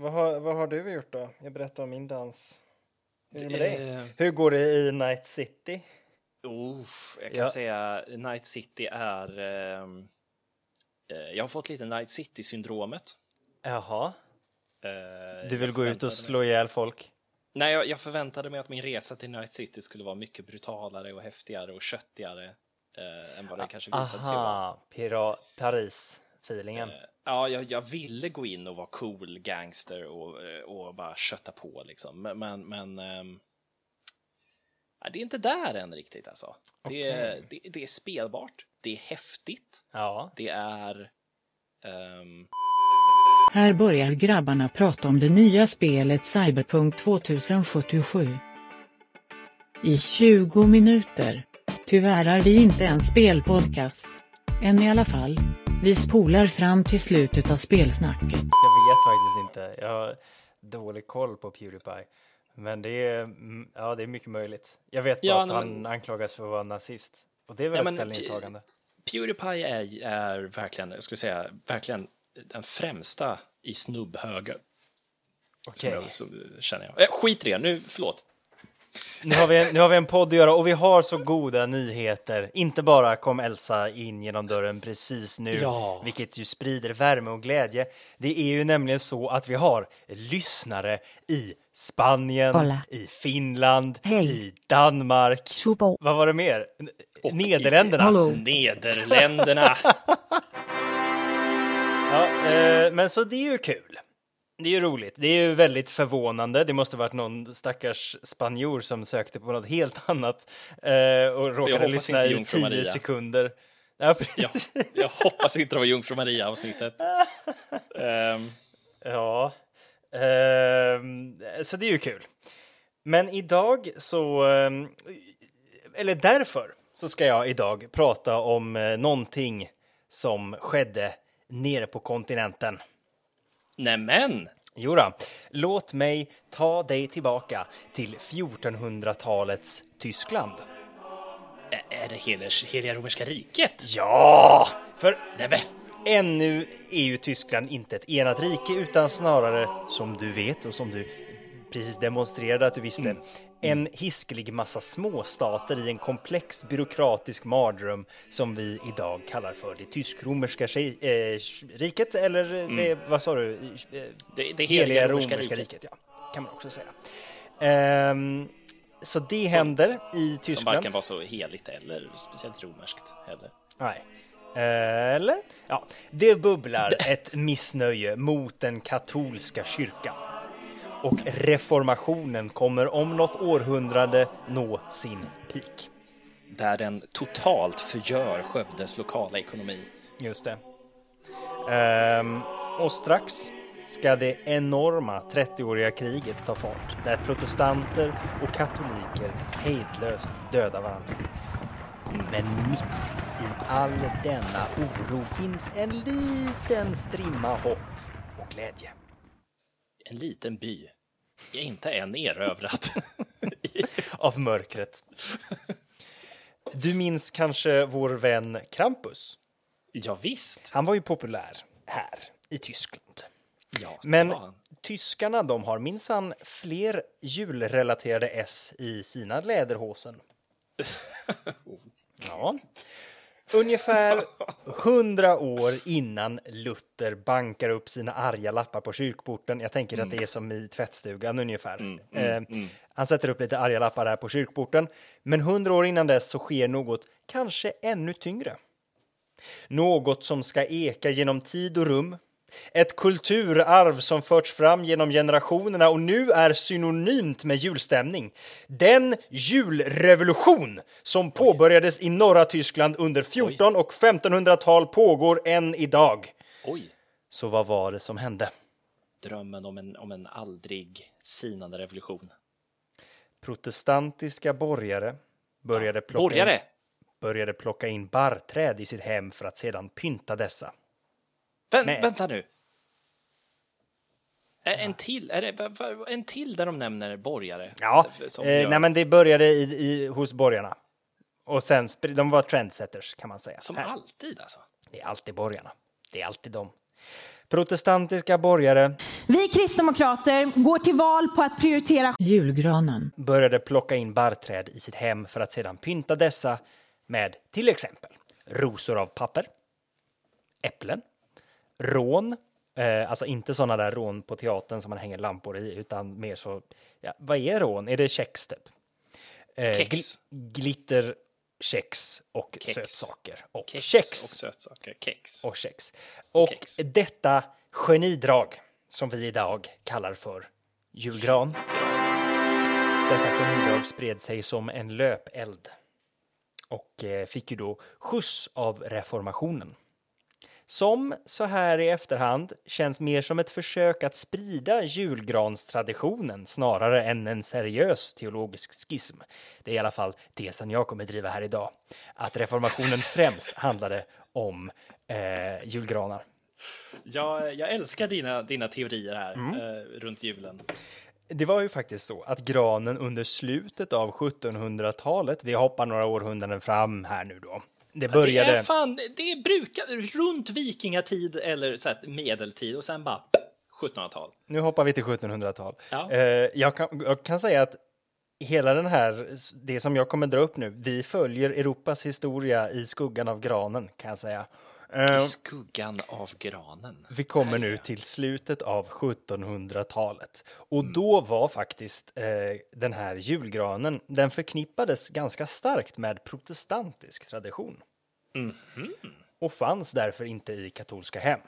Vad har, vad har du gjort då? Jag berättar om min dans. Hur är det med dig? Eh, Hur går det i Night City? Uff, jag kan Ja. säga Night City är... ehm, eh, jag har fått lite Night City-syndromet. Jaha, Eh, du vill gå ut och mig- slå ihjäl folk? Nej, jag, jag förväntade mig att min resa till Night City skulle vara mycket brutalare och häftigare och köttigare eh, än vad det kanske visat sig vara. Aha, Paris-feelingen. Ja, jag, jag ville gå in och vara cool gangster och, eh, och bara kötta på liksom. Men, men, men nej, det är inte där än riktigt alltså. Det, är, det, det är spelbart, det är häftigt, Ja, det är... ehm, Här börjar grabbarna prata om det nya spelet Cyberpunk 2077. I 20 minuter. Tyvärr är vi inte en spelpodcast. Än i alla fall. Vi spolar fram till slutet av spelsnacket. jag vet faktiskt inte. Jag har dålig koll på Pewdiepie. Men det är, mm, ja, det är mycket möjligt. Jag vet bara Ja, att nej, han men- anklagas för att vara nazist. Och det är väl Ja, ett men- ställningstagande. Pewdiepie är, är verkligen, jag skulle säga, verkligen den främsta i snubbhöger. Som Okej. jag, så, känner jag. Eh, skit i det, nu, förlåt. Nu har, vi en, nu har vi en podd att göra och vi har så goda nyheter. Inte bara kom Elsa in genom dörren precis nu, Ja. vilket ju sprider värme och glädje. Det är ju nämligen så att vi har lyssnare i Spanien, Hola. i Finland, Hej. i Danmark. Super. Vad var det mer? Och Nederländerna. Hallå. Nederländerna. Ja, eh, men så det är ju kul. Det är ju roligt. Det är ju väldigt förvånande. Det måste varit någon stackars spanjor som sökte på något helt annat eh, och råkade lyssna i tio Maria. sekunder. Ja, Ja, jag hoppas inte det var Jungfru Maria-avsnittet. Ehm, Ja, ehm, så det är ju kul. Men idag så, ehm, eller därför så ska jag idag prata om eh, någonting som skedde nere på kontinenten. Nämen! Jodå, låt mig ta dig tillbaka till 1400-talets Tyskland. Ä- Är det hela, heliga romerska riket? Ja! För Nämen! ännu är ju Tyskland inte ett enat rike utan snarare, som du vet och som du precis demonstrerade att du visste, en hiskelig massa småstater i en komplex byråkratisk mardröm som vi idag kallar för det tysk-romerska eh, riket, eller det, vad sa du? Eh, Det, det Heliga romerska riket. ja. Kan man också säga. Ehm, så det händer i Som Tyskland. varken var så heligt eller speciellt romerskt heller. Nej. Eller? Ja, det bubblar ett missnöje mot den katolska kyrkan. Och reformationen kommer om något århundrade nå sin peak. Där den totalt förgör Skövdes lokala ekonomi. Just det. Ehm, och strax ska det enorma 30-åriga kriget ta fart där protestanter och katoliker hejdlöst dödar varandra. Men mitt i all denna oro finns en liten strimma hopp och glädje. En liten by. Inte än erövrat. Av mörkret. Du minns kanske vår vän Krampus? ja, visst. Han var ju populär här i Tyskland. Ja, Men tyskarna de har minsann fler julrelaterade S i sina läderhosen. Ja. Ungefär hundra år innan Luther bankar upp sina arga lappar på kyrkporten. Jag tänker att det är som i tvättstugan ungefär. eh, Han sätter upp lite arga lappar där på kyrkporten. Men hundra år innan dess så sker något kanske ännu tyngre. Något som ska eka genom tid och rum. Ett kulturarv som förts fram genom generationerna och nu är synonymt med julstämning. Den julrevolution som påbörjades i norra Tyskland under 14 och 1500-tal pågår än idag. Oj, Så vad var det som hände? drömmen om en, om en aldrig sinande revolution. Protestantiska borgare började plocka, Borgare! in, började plocka in barrträd i sitt hem för att sedan pynta dessa. Vä Nej. Vänta nu. Ä- En till, är det, en till där de nämner borgare? Ja, eh, nej, men det började i, i, hos borgarna. Och sen, de var trendsetters kan man säga. som Här. alltid alltså. Det är alltid borgarna. Det är alltid de. Protestantiska borgare Vi kristdemokrater går till val på att prioritera julgranen, började plocka in barrträd i sitt hem för att sedan pynta dessa med till exempel rosor av papper, äpplen, rån, eh, alltså inte sådana där rån på teatern som man hänger lampor i, utan mer så, ja, vad är rån? Är det kex typ? Eh, Kex. gl- glitter, kex och Kex. sötsaker. Och Kex, kex. och sötsaker. Kex. och kex. Och Kex. detta genidrag som vi idag kallar för julgran. Detta genidrag spred sig som en löpeld och eh, fick ju då skjuts av reformationen. Som så här i efterhand känns mer som ett försök att sprida julgranstraditionen snarare än en seriös teologisk schism. Det är i alla fall tesen jag kommer driva här idag. Att reformationen främst handlade om eh, julgranar. Jag, jag älskar dina, dina teorier här Mm. eh, runt julen. Det var ju faktiskt så att granen under slutet av 1700-talet, vi hoppar några århundraden fram här nu då. Det började... Det är fan, det brukar runt vikingatid eller så medeltid och sen bara 1700-tal. Nu hoppar vi till 1700-tal. Ja. Eh, jag, kan, jag kan säga att hela den här, det som jag kommer dra upp nu, vi följer Europas historia i skuggan av granen kan jag säga. Eh, I skuggan av granen. vi kommer nu till slutet av 1700-talet och då var faktiskt eh, den här julgranen, den förknippades ganska starkt med protestantisk tradition. Och fanns därför inte i katolska hem.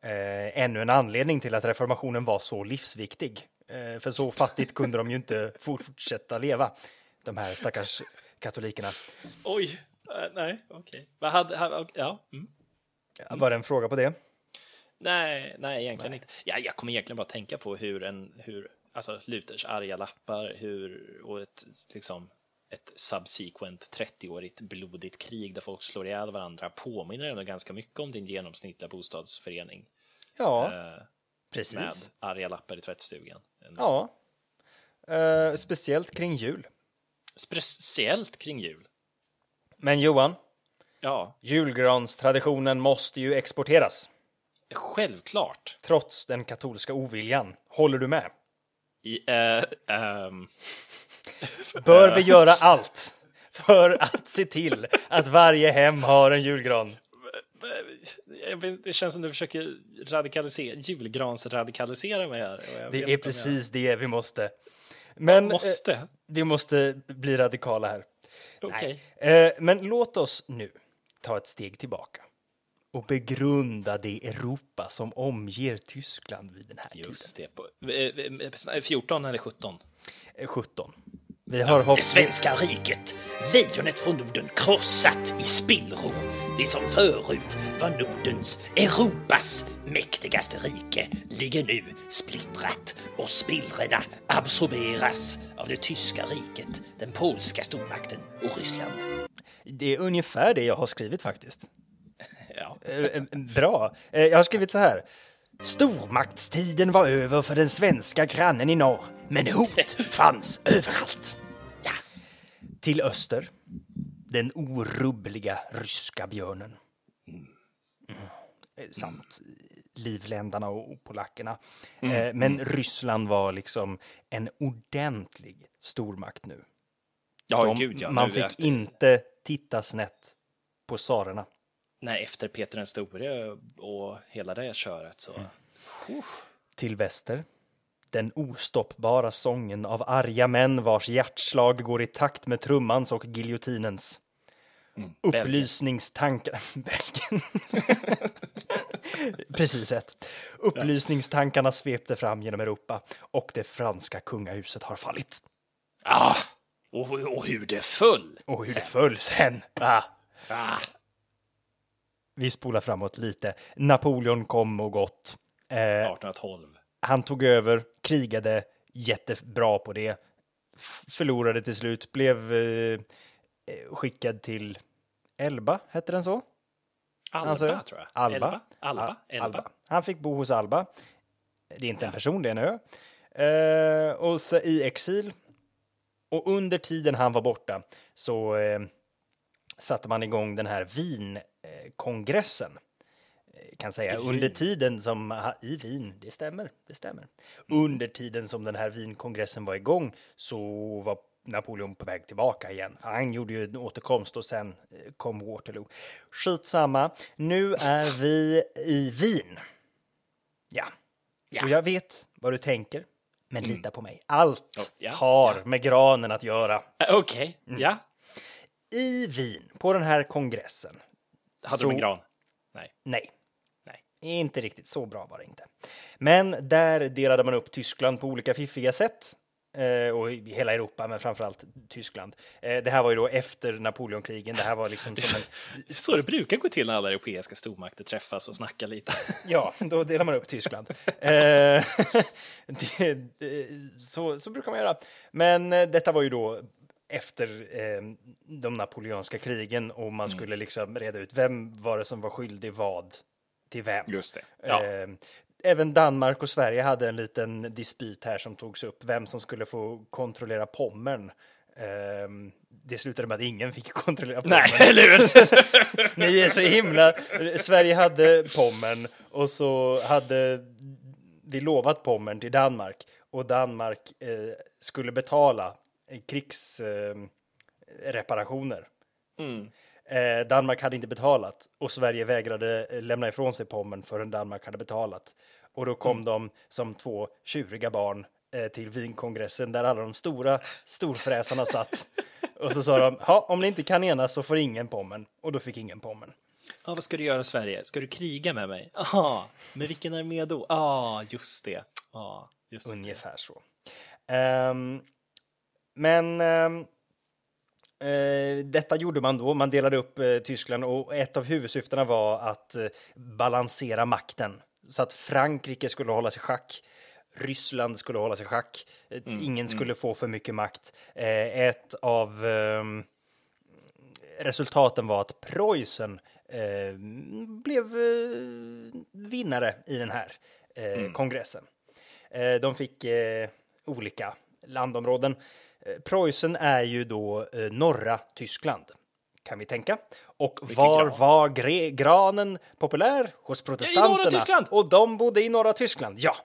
Eh, ännu en anledning till att reformationen var så livsviktig. Eh, för så fattigt kunde de ju inte fortsätta leva, de här stackars katolikerna. Oj, nej, okej. Vad hade, hade, ja. Mm. Var det en fråga på det? Nej, nej, egentligen inte. Ja, jag kommer egentligen bara tänka på hur en, hur, alltså Luthers arga lappar, hur, och ett, liksom, ett subsequent 30-årigt blodigt krig där folk slår ihjäl varandra påminner ändå ganska mycket om din genomsnittliga bostadsförening Ja, eh, precis. med arga lappar i tvättstugan. Ja. Eh, speciellt kring jul. Speciellt kring jul. Men Johan, Ja, julgranstraditionen måste ju exporteras. självklart. Trots den katolska oviljan. Håller du med? I, eh, ehm, Bör vi göra allt för att se till att varje hem har en julgran? jag det känns som du försöker radikalisera, julgransradikalisera mig här. jag Det är precis det vi måste. Men Jag måste. eh, vi måste bli radikala här. Okej. Nej. Eh, men låt oss nu ta ett steg tillbaka och begrunda det Europa som omger Tyskland vid den här Just det. På, eh, eh, 14 eller 17? tiden. Eh, 17. Vi har hopp... Det svenska riket, lejonet från Norden krossat i spillror. Det som förut var Nordens, Europas mäktigaste rike ligger nu splittrat och spillrorna absorberas av det tyska riket, den polska stormakten och Ryssland. Det är ungefär det jag har skrivit faktiskt. Ja. Eh, eh, Bra. Eh, Jag har skrivit så här. Stormaktstiden var över för den svenska grannen i norr, men hot fanns överallt. Till öster, den orubbliga ryska björnen. Mm. Eh, Samt livländarna och polackerna. Eh, Men Ryssland var liksom en ordentlig stormakt nu. Ja, De- gud ja. man fick efter, inte titta snett på tsarerna. Nej, efter Peter den store och hela det köret så... till väster. Den ostoppbara sången av arga män vars hjärtslag går i takt med trummans och giljotinens. Upplysningstankar... Belgien. Precis rätt. Upplysningstankarna svepte fram genom Europa och det franska kungahuset har fallit. Ah! Och, och hur det föll! Och hur det sen. föll sen. Ah. Ah! Vi spolar framåt lite. Napoleon kom och gått. Eh, 1812. Han tog över, krigade jättebra på det, förlorade till slut, blev eh, eh, skickad till Elba, hette den så? Alba, Alltså, tror jag. Alba. Elba? Alba? Ja, Elba. Han fick bo hos Alba. Det är inte en person, det är en ö. Eh, och så i exil. Och under tiden han var borta så eh, satte man igång den här Wien-kongressen. Kan säga. Under tiden som, i Wien, det stämmer, det stämmer. Under tiden som den här Wienkongressen var igång så var Napoleon på väg tillbaka igen. Han gjorde ju en återkomst och sen eh, kom Waterloo. Skitsamma, nu är vi i Wien. Ja. Och jag vet vad du tänker, men lita på mig. Allt Ja, ja, har med granen att göra. Äh, Okej, Mm. ja. I Wien, på den här kongressen. Hade så- de en gran? Nej, Nej. Inte riktigt så bra var det inte. Men där delade man upp Tyskland på olika fiffiga sätt. Eh, och i hela Europa, men framförallt Tyskland. Eh, det här var ju då efter Napoleonkrigen. Det här var liksom som en, Så det brukar gå till när alla europeiska stormakter träffas och snackar lite. Ja, då delar man upp Tyskland. eh, det, det, så, så brukar man göra. Men detta var ju då efter eh, de napoleonska krigen och man skulle liksom reda ut vem var det som var skyldig vad till vem. Just det. Ja. Eh, även Danmark och Sverige hade en liten dispyt här som togs upp, vem som skulle få kontrollera Pommern. Eh, det slutade med att ingen fick kontrollera Pommern. Nej, eller hur? Ni är så himla... Sverige hade Pommern och så hade vi lovat Pommern till Danmark och Danmark eh, skulle betala krigsreparationer. Eh, reparationer. Eh, Danmark hade inte betalat och Sverige vägrade eh, lämna ifrån sig Pommern förrän Danmark hade betalat. Och då kom de som två tjuriga barn eh, till Wienkongressen där alla de stora storfräsarna satt. Och så sa de, "Ja, om ni inte kan enas så får ingen Pommern. Och då fick ingen Pommern. Ja, vad ska du göra Sverige? Ska du kriga med mig? Aha, med vilken armé då? Ja, ah, just det. Ah, just det. Ungefär så. Ehm, men eh, detta gjorde man då. Man delade upp eh, Tyskland och ett av huvudsyftena var att eh, balansera makten så att Frankrike skulle hålla sig schack. Ryssland skulle hålla sig schack. Eh, Ingen skulle få för mycket makt. Eh, ett av ehm, resultaten var att Preussen eh, blev eh, vinnare i den här eh, kongressen. Eh, de fick eh, olika landområden. Eh, Preussen är ju då eh, norra Tyskland, kan vi tänka. Och var gran. var gre- granen populär? Hos protestanterna. Och de bodde i norra Tyskland, ja.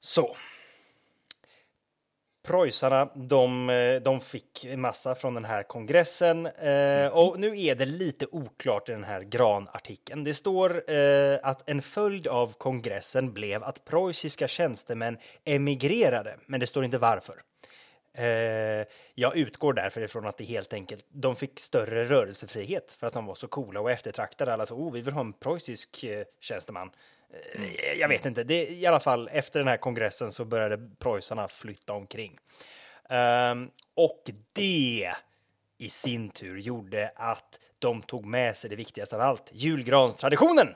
Så. Preussarna, de, eh, de fick en massa från den här kongressen eh, och nu är det lite oklart i den här granartikeln. Det står eh, att en följd av kongressen blev att preussiska tjänstemän emigrerade, men det står inte varför. Eh, jag utgår därför ifrån att det helt enkelt, de fick större rörelsefrihet för att de var så coola och eftertraktade. Alla så, oh, vi vill ha en preussisk eh, tjänsteman. Eh, Jag vet inte, det, i alla fall efter den här kongressen så började preussarna flytta omkring. Ehm, och det i sin tur gjorde att de tog med sig det viktigaste av allt, julgranstraditionen.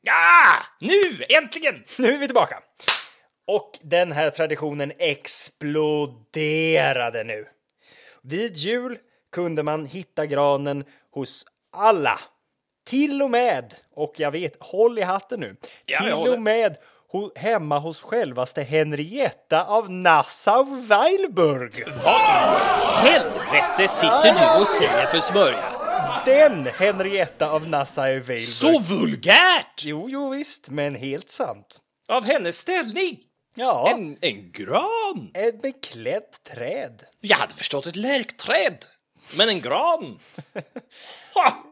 Ja, nu äntligen! Nu är vi tillbaka. Och den här traditionen exploderade nu. Vid jul kunde man hitta granen hos alla. Till och med, och jag vet, håll i hatten nu, Ja, till och med ho hemma hos självaste Henrietta av Nassau-Weilburg. Helvete sitter du och säger för smörja? Den Henrietta av Nassau-Weilburg. Så vulgärt! Jo, jo visst, men helt sant. Av hennes ställning! Ja, En, en gran! ett beklätt träd. Jag hade förstått ett lärkträd, men en gran! Ha!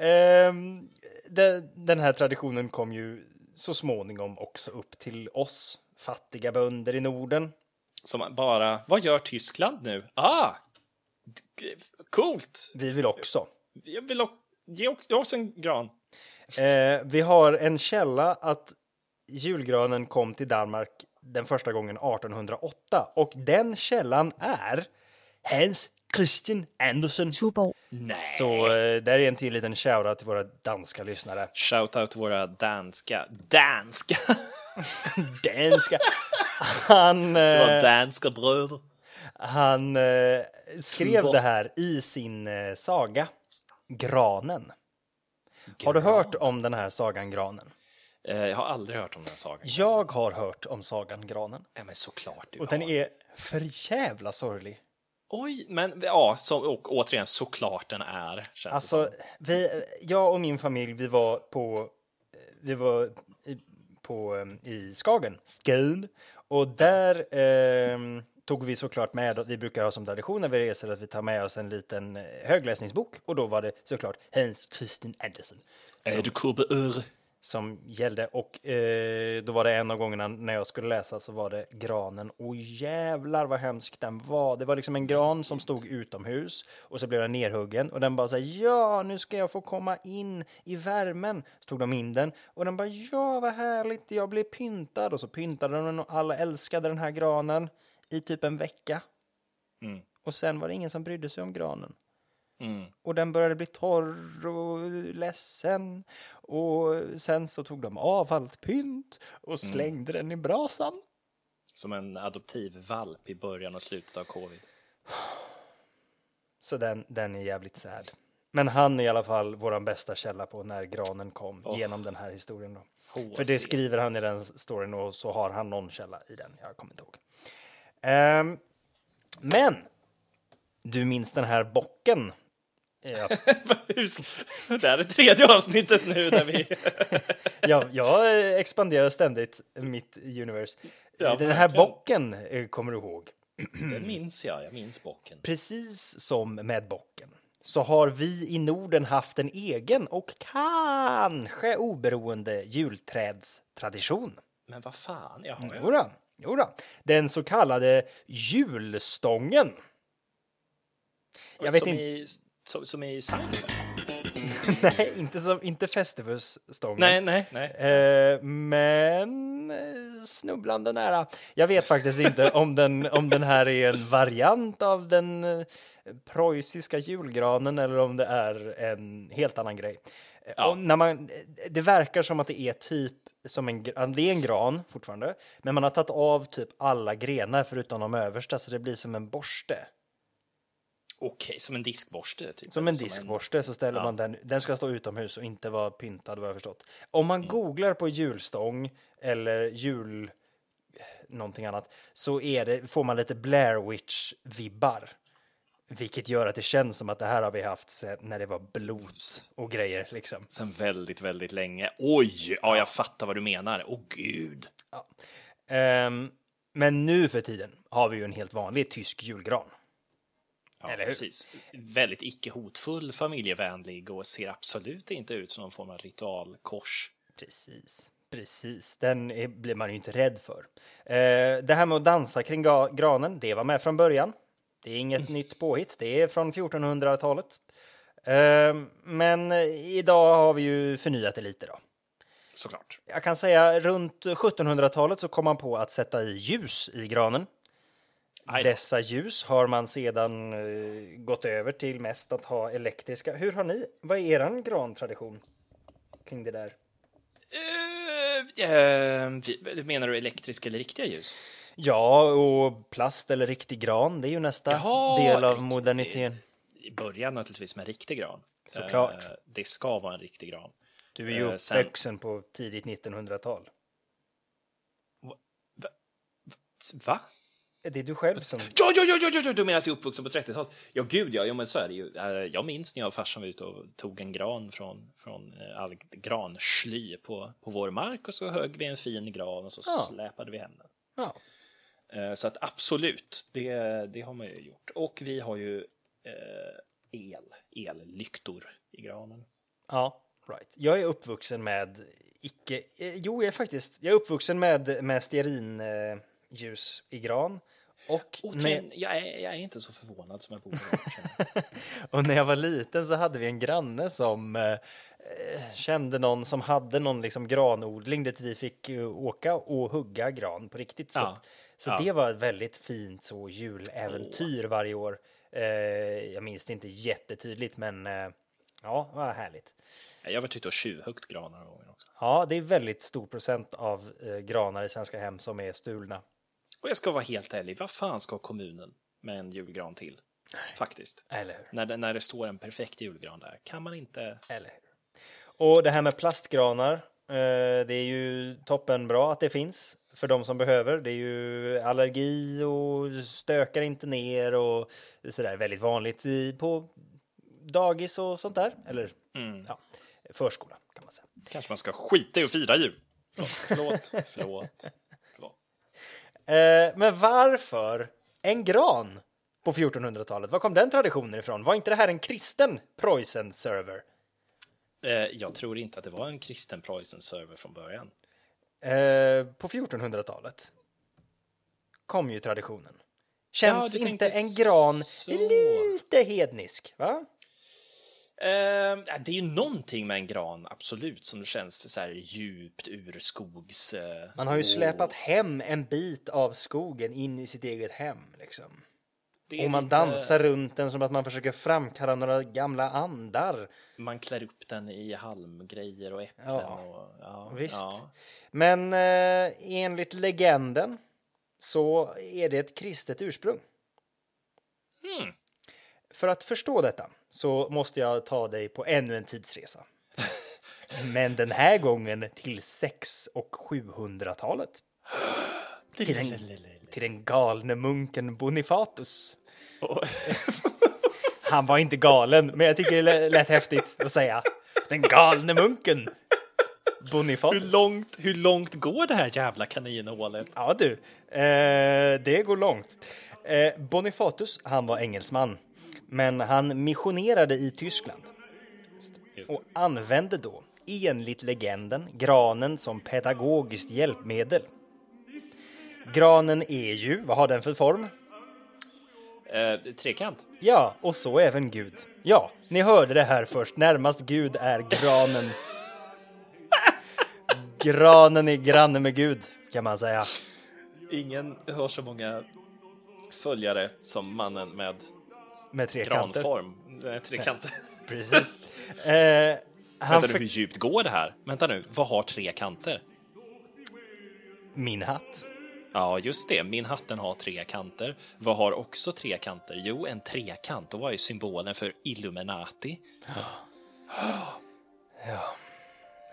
Ehm, de, den här traditionen kom ju så småningom också upp till oss fattiga bönder i Norden. Som bara, vad gör Tyskland nu? Ah! Coolt! Vi vill också. Jag vill också, ge oss- en gran. Eh, vi har en källa att julgranen kom till Danmark den första gången 1808 och den källan är Hans Christian Andersen. Nej. Så eh, där är en till liten shoutout till våra danska lyssnare. Shoutout till våra danska, danska, Danska. Han, det var eh, danska bröder. han eh, skrev Tuba. det här i sin eh, saga Granen. Har du hört om den här sagan Granen? Eh, Jag har aldrig hört om den sagan. Jag har hört om sagan Granen. Ja, men såklart du Och den har. är för jävla sorglig. Oj, men ja, så, och återigen såklart den är. Känns Alltså, som. vi, jag och min familj, vi var på vi var i, på, eh, i Skagen, Skåne, och där eh, tog vi såklart med, vi brukar ha som tradition när vi reser att vi tar med oss en liten eh, högläsningsbok och då var det såklart Hans Christian Andersen Är du KBR? Som gällde och eh, då var det en av gångerna när jag skulle läsa så var det granen och jävlar vad hemskt den var. Det var liksom en gran som stod utomhus och så blev den nerhuggen och den bara så här, ja nu ska jag få komma in i värmen. Så tog de in den och den bara ja vad härligt jag blev pyntad och så pyntade de den och alla älskade den här granen i typ en vecka. Mm. Och sen var det ingen som brydde sig om granen. Mm. Och den började bli torr och ledsen. Och sen så tog de av allt pynt och slängde den i brasan. Som en adoptiv valp i början och slutet av covid. Så den, den är jävligt sad. Men han är i alla fall vår bästa källa på när granen kom Oh. genom den här historien. Då. HC. För det skriver han i den storyn och så har han någon källa i den. Jag kommer inte ihåg. Ehm, men du minns den här bocken? Ja, Det här är tredje avsnittet nu där vi... jag, jag expanderar ständigt mitt universe. Ja, den här verkligen. bocken eh, kommer du ihåg. Den minns jag, jag minns bocken. Precis som med bocken så har vi i Norden haft en egen och kanske oberoende julträdstradition. Men vad fan, jaha, ja. Jodå, jodå. Den så kallade julstången. Jag vet som, inte, som, som i Seinfeld? nej, inte, som, inte Festivus-stången. Nej, nej, nej. Eh, men eh, snubblande nära. Jag vet faktiskt inte om den, om den här är en variant av den eh, preussiska julgranen eller om det är en helt annan grej. Eh, Ja. Och när man, det verkar som att det är typ som en, det är en gran fortfarande, men man har tagit av typ alla grenar förutom de översta så det blir som en borste. Okej, som en diskborste? Typ. Som en diskborste så ställer Ja. man den, den ska stå utomhus och inte vara pyntad vad jag förstått. Om man googlar på julstång eller jul någonting annat så är det, får man lite Blair Witch-vibbar. Vilket gör att det känns som att det här har vi haft sen när det var blod och grejer liksom. Sen väldigt, väldigt länge. Oj, ja, jag fattar vad du menar. Åh gud. Ehm, men nu för tiden har vi ju en helt vanlig tysk julgran. Ja, Eller hur? precis. Väldigt icke hotfull, familjevänlig och ser absolut inte ut som någon form av ritualkors. Precis, precis. Den är, blir man ju inte rädd för. Eh, det här med att dansa kring granen, det var med från början. Det är inget nytt påhitt, det är från 1400-talet. Eh, men idag har vi ju förnyat det lite då. Såklart. Jag kan säga runt 1700-talet så kom man på att sätta i ljus i granen. Dessa ljus har man sedan eh, gått över till mest att ha elektriska. Hur har ni, vad är eran grantradition kring det där? Eh, vi- menar du elektriska eller riktiga ljus? Ja, och plast eller riktig gran, det är ju nästa Jaha, del av moderniteten. I början naturligtvis med riktig gran. Såklart. Eh, det ska vara en riktig gran. Du är ju Eh, sen- uppvuxen på tidigt 1900-tal. Va? Är det du själv som... Ja, ja, ja, ja, ja, du menar att du är uppvuxen på 30-talet? Ja, gud ja, ja, men så är det ju. Eh, Jag minns när jag och farsan var ute och tog en gran från, från eh, all gransly på, på vår mark och så högg vi en fin gran och så Ja. släpade vi hem den. Ja. Eh, Så att absolut, det, det har man ju gjort. Och vi har ju eh, el, ellyktor i granen. ja, right. Jag är uppvuxen med icke... Jo, jag är faktiskt... Jag är uppvuxen med, med stearinljus eh, ljus i gran. Och, Och när, jag, är, jag är inte så förvånad som jag borde vara. och när jag var liten så hade vi en granne som eh, eh, kände någon som hade någon liksom granodling dit vi fick eh, åka och hugga gran på riktigt. Så, Ja. så Ja. det var ett väldigt fint så juläventyr varje år. Eh, jag minns det inte jättetydligt, men eh, ja, vad härligt. Jag varit ute och tjuvhuggt granar några gånger också. Ja, det är väldigt stor procent av granar i svenska hem som är stulna. Och jag ska vara helt ärlig, vad fan ska kommunen med en julgran till? Faktiskt. Eller hur? När det, när det står en perfekt julgran där, kan man inte... Eller hur? Och det här med plastgranar, eh, det är ju toppen bra att det finns för de som behöver. Det är ju allergi och stökar inte ner och sådär väldigt vanligt i, på dagis och sånt där. Eller Mm. ja, förskola kan man säga. Kanske man ska skita i att fira jul. Förlåt, förlåt. förlåt. Eh, men varför en gran på 1400-talet? Var kom den traditionen ifrån? Var inte det här en kristen Preussen-server? Eh, jag tror inte att det var en kristen Preussen-server från början. Eh, på 1400-talet kom ju traditionen. Känns Ja, inte en gran så. lite hednisk? Va? Eh, det är ju någonting med en gran, absolut, som känns så här djupt urskogs... Eh, Man har ju släpat hem en bit av skogen in i sitt eget hem. Liksom. Och man lite- dansar runt den som att man försöker framkalla några gamla andar. Man klär upp den i halmgrejer och äpplen. Ja, och, ja, visst. Ja. Men eh, enligt legenden så är det ett kristet ursprung. Hmm. För att förstå detta så måste jag ta dig på ännu en tidsresa. Men den här gången till 6 och 700-talet. Till den, till den galne munken Bonifatus. Han var inte galen, men jag tycker det lät häftigt att säga. Den galne munken Bonifatus. Hur, långt, hur långt går det här jävla kaninhålet? Ja du, eh, det går långt. Eh, Bonifatus, han var engelsman, men han missionerade i Tyskland och använde då, enligt legenden, granen som pedagogiskt hjälpmedel. Granen är ju, vad har den för form? Eh, trekant. Ja, och så även Gud. Ja, ni hörde det här först. Närmast Gud är granen. Granen är granne med Gud, kan man säga. Ingen har så många följare som mannen med Med tre kanter. granform. Nej, trekanter. Precis. Eh, han Vänta nu, hur djupt går det här? Vänta nu, vad har tre kanter? Min hatt. Ja, just det. Min hatten har tre kanter. Vad har också tre kanter? Jo, en trekant. Och vad är symbolen för Illuminati? Ja.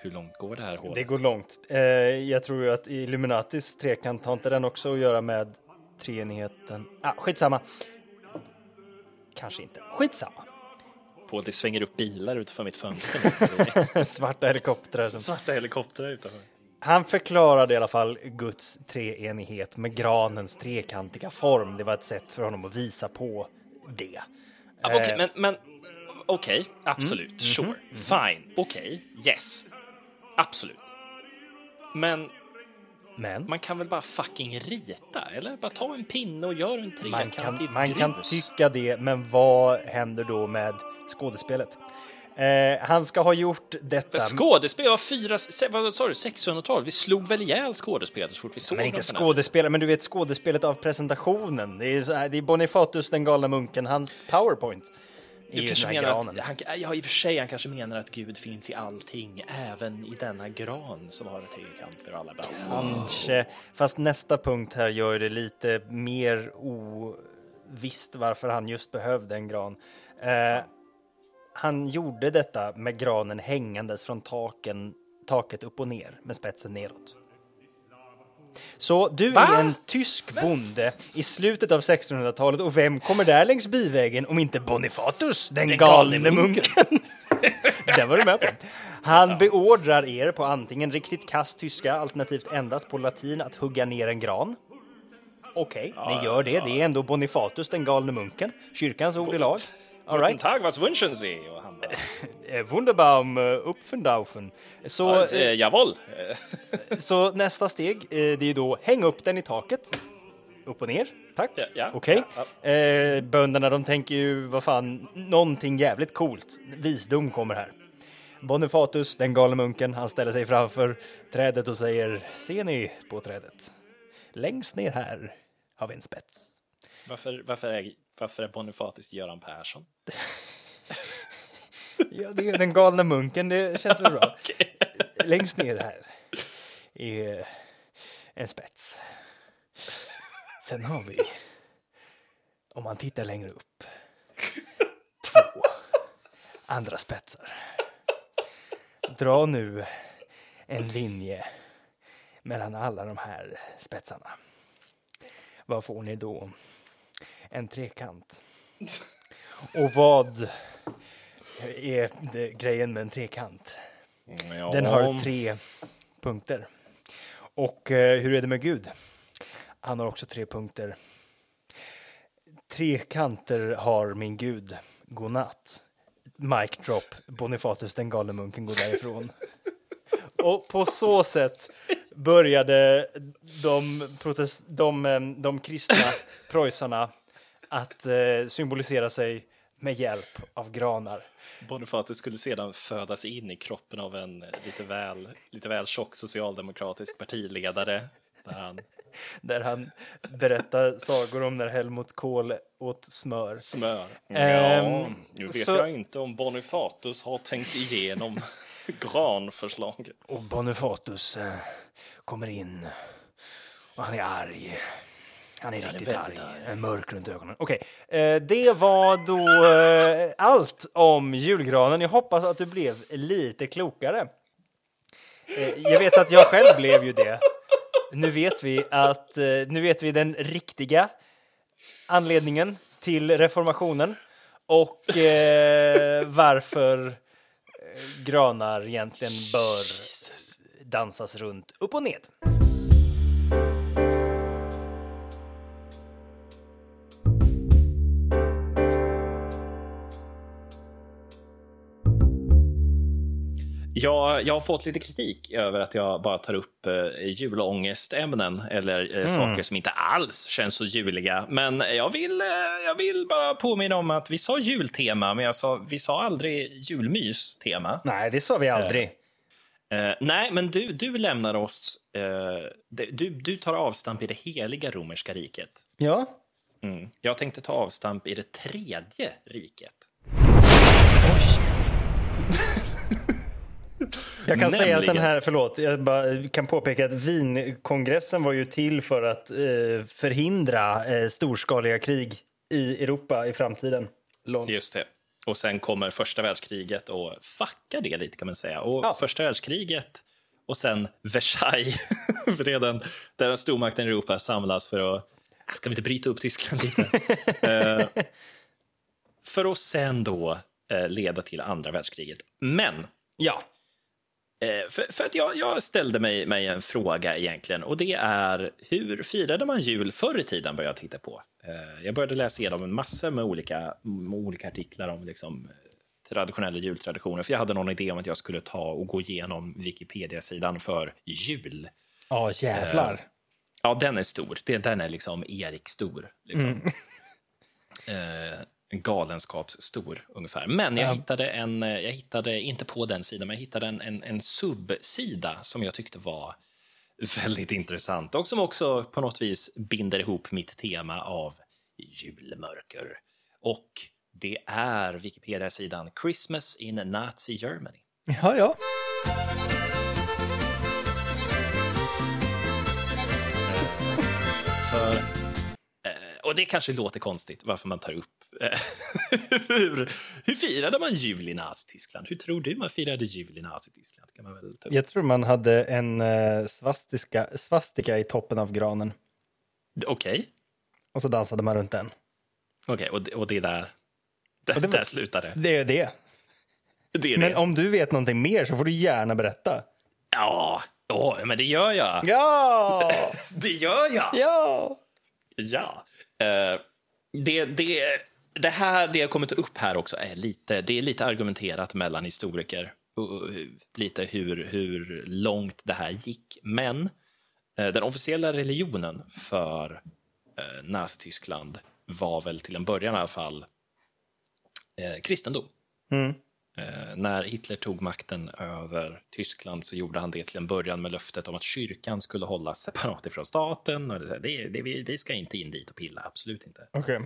Hur långt går det här hålet? Det går långt. Eh, jag tror ju att Illuminatis trekant har inte den också att göra med treenigheten. Ah, skitsamma. Kanske inte. Skitsamma. Paul, det svänger upp bilar utanför mitt fönster. Svarta helikoptrar. Som... Svarta helikoptrar utanför. Han förklarade i alla fall Guds treenighet med granens trekantiga form. Det var ett sätt för honom att visa på det. Ah, Okej, Eh, men, men okej, absolut, sure, fine, okej, yes, absolut. Men Men man kan väl bara fucking rita, eller? Bara ta en pinne och gör en man trekant i kan, man kan tycka det, men vad händer då med skådespelet? Eh, han ska ha gjort detta. Skådespel var fyra, se, vad sa du, 600-tal? Vi slog väl ihjäl skådespelare så fort vi såg Men inte skådespelare, men du vet skådespelet av presentationen. Det är, här, det är Bonifatus den galna munken, hans powerpoint. Du kanske menar granen. att, han, ja i och för sig, han kanske menar att Gud finns i allting, även i denna gran som har tre kanter och alla bara Kanske. Fast nästa punkt här gör det lite mer ovisst varför han just behövde en gran. Eh, han gjorde detta med granen hängandes från taken, taket upp och ner med spetsen neråt. Så du är en tysk bonde i slutet av 1600-talet och vem kommer där längs byvägen om inte Bonifatus, den, Den galne galne munken? den var du med på. Han beordrar er på antingen riktigt kass tyska alternativt endast på latin att hugga ner en gran. Okej, ni gör det. Det är ändå Bonifatus, den galne munken. Kyrkans ord i lag. All Guten right. Tag, was wünschen Sie? Och han bara, Eh, Wunderbaum, uh, Upfendaufen. Så, alltså, eh, jawohl. Eh, så nästa steg, eh, det är då häng upp den i taket. Upp och ner, tack. Ja, ja, Okej. ja, Eh, bönderna de tänker ju, vad fan, någonting jävligt coolt. Visdom kommer här. Bonifatus, den galne munken, han ställer sig framför trädet och säger, ser ni på trädet? Längst ner här har vi en spets. Varför, varför, är, varför är Bonifatus Göran Persson? Ja, det är den galna munken, det känns väl bra. Längst ner här är en spets. Sen har vi, om man tittar längre upp, två andra spetsar. Dra nu en linje mellan alla de här spetsarna. Vad får ni då? En trekant. Och vad är det, grejen med en trekant? Ja. Den har tre punkter. Och eh, hur är det med Gud? Han har också tre punkter. Tre kanter har min Gud. Godnatt. Mic drop. Bonifatus den galne munken går därifrån. Och på så sätt började de, protest, de, eh, de kristna preussarna att eh, symbolisera sig med hjälp av granar. Bonifatus skulle sedan födas in i kroppen av en lite väl, lite väl tjock socialdemokratisk partiledare. Där han Där han berättar sagor om när Helmut Kohl åt smör. smör. Ja, nu vet så- jag inte om Bonifatus har tänkt igenom granförslaget. Och Bonifatus eh, kommer in och han är arg. Han är riktigt arg. arg. Mörk runt ögonen. Okej, eh, det var då eh, allt om julgranen. Jag hoppas att du blev lite klokare. Eh, jag vet att jag själv blev ju det. Nu vet vi att eh, nu vet vi den riktiga anledningen till reformationen och eh, varför eh, granar egentligen bör dansas runt upp och ned. Jag, jag har fått lite kritik över att jag bara tar upp eh, julångestämnen eller eh, saker som inte alls känns så juliga. Men jag vill, eh, jag vill bara påminna om att vi sa jultema, men jag sa, vi sa aldrig julmystema. Nej, det sa vi aldrig. Eh, nej, men du, du lämnar oss... Eh, du, du tar avstamp i det heliga romerska riket. Ja. Mm. Jag tänkte ta avstamp i det tredje riket. Jag kan säga att den Nämligen. här, förlåt, jag kan påpeka att Wienkongressen var ju till för att eh, förhindra eh, storskaliga krig i Europa i framtiden. Lång. Just det. Och sen kommer första världskriget och fuckar det lite kan man säga. Och Ja. första världskriget och sen Versailles. för det är den, där stormakten i Europa samlas för att... Ah, Ska vi inte bryta upp Tyskland lite? Eh, för att sen då eh, leda till andra världskriget. Men Ja. Eh, För, för att jag, jag ställde mig, mig en fråga egentligen och det är hur firade man jul förr i tiden började jag titta på. Eh, Jag började läsa igenom en massa med olika, med olika artiklar om liksom, eh, traditionella jultraditioner för jag hade någon idé om att jag skulle ta och gå igenom Wikipedia-sidan för jul. Ja, jävlar. Ja, den är stor. Den är liksom Erik stor. Liksom. Eh, en galenskapsstor ungefär. Men jag, hittade en, eh, jag hittade, inte på den sidan, men jag hittade en, en, en subsida som jag tyckte var väldigt intressant och som också på något vis binder ihop mitt tema av julmörker. Och det är Wikipedia-sidan Christmas in Nazi Germany. Ja, ja. Och det kanske låter konstigt varför man tar upp eh, hur, hur firade man jul i Nazityskland? Hur tror du man firade jul i Nazityskland? Kan man väl ta upp. Jag tror man hade en eh, svastika, svastika i toppen av granen. Okej, Och så dansade man runt den. Okej, och, det- och det är där, där, Och det där slutar det. Det är det. det, är Men det. om du vet någonting mer så får du gärna berätta. Ja, åh, men det gör jag. Ja! Det gör jag. Ja! Ja. Eh, det, det, det här, det har kommit upp här också är lite, det är lite argumenterat mellan historiker. Och, lite hur, hur långt det här gick. Men eh, den officiella religionen för eh, Nazityskland var väl till en början i alla fall eh, kristendom. Mm. Eh, när Hitler tog makten över Tyskland så gjorde han det till en början med löftet om att kyrkan skulle hållas separat ifrån staten. Och det, det, det, vi, ska inte in dit och pilla, absolut inte. Okej.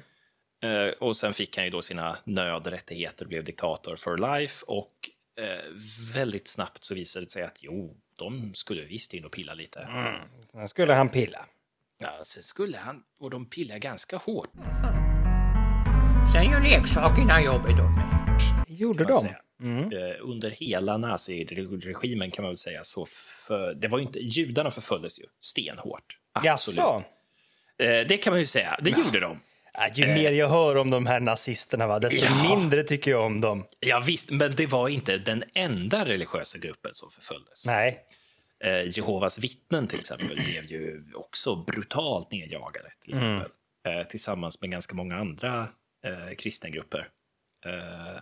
Eh, och sen fick han ju då sina nödrättigheter och blev diktator for life. Och eh, väldigt snabbt så visade det sig att jo, de skulle visst in och pilla lite. Sen skulle han pilla. Ja, så skulle han, och de pillar ganska hårt. Sen gör leksakerna jobbet åt mig. Gjorde de. säga. Eh, Under hela naziregimen kan man väl säga så. För, det var inte, judarna förföljdes ju stenhårt. Absolut. Jaså? Eh, Det kan man ju säga. Det gjorde de. Ja, ju mer jag hör om de här nazisterna, va, desto Ja. mindre tycker jag om dem. Ja, visst, men det var inte den enda religiösa gruppen som förföljdes. Nej. Eh, Jehovas vittnen till exempel blev ju också brutalt nedjagade till exempel. Eh, tillsammans med ganska många andra eh, kristna grupper. Eh,